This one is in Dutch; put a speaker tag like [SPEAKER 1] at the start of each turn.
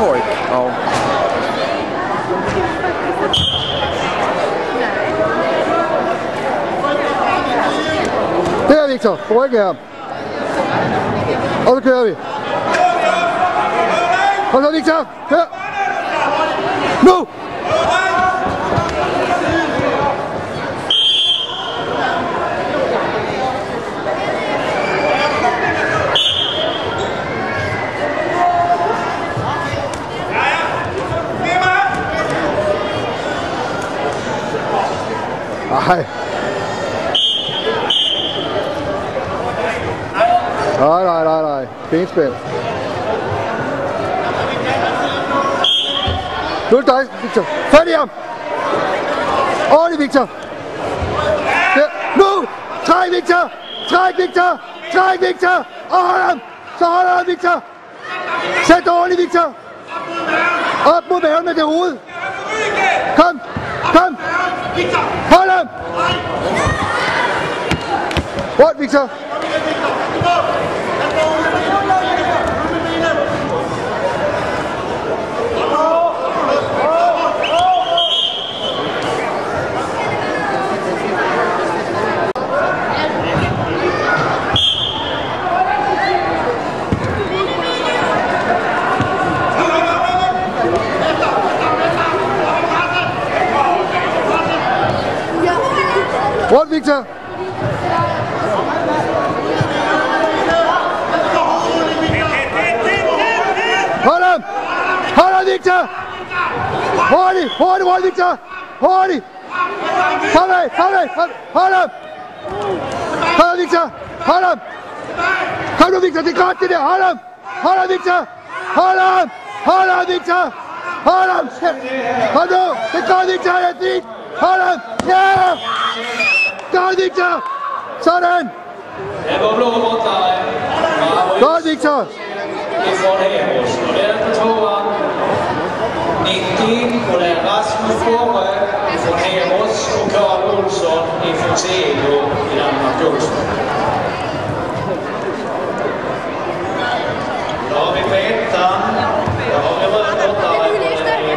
[SPEAKER 1] Point. Oh.
[SPEAKER 2] Der Victor, her. Og så kører vi. Kom så Victor, kør. Nu! Nej. Nej, nej, nej, nej. Benspænd. Nu er det dig, Victor. Fat i ham. Ordentligt, Victor. Ja. Nu! Træk, Victor! Træk, Victor! Træk, Victor! Og hold ham! Så hold ham, Victor! Sæt dig ordentligt, Victor! Op mod maven med det hoved! Rundt, Victor! Rundt, Victor! Haram! Haradikta! Hori! Hori! Hordikta! Hori! Haray! Haray! Haram! Haradikta! Haram! Haradikta dikkatli de! Haram! Haradikta! Haram! Haradikta! Haram! Hadi! Dikkatli dikkat et! Haram! Haram! Godt, Victor! Sådan! Ja, hvor blå rundt dig. Godt, Victor! Det er godt
[SPEAKER 3] her, Mors. Og der er på to var. Nikin, hun er Rasmus Borøg, hun er Mors, hun kører Olsson, i Fonseca, i Danmark Olsson.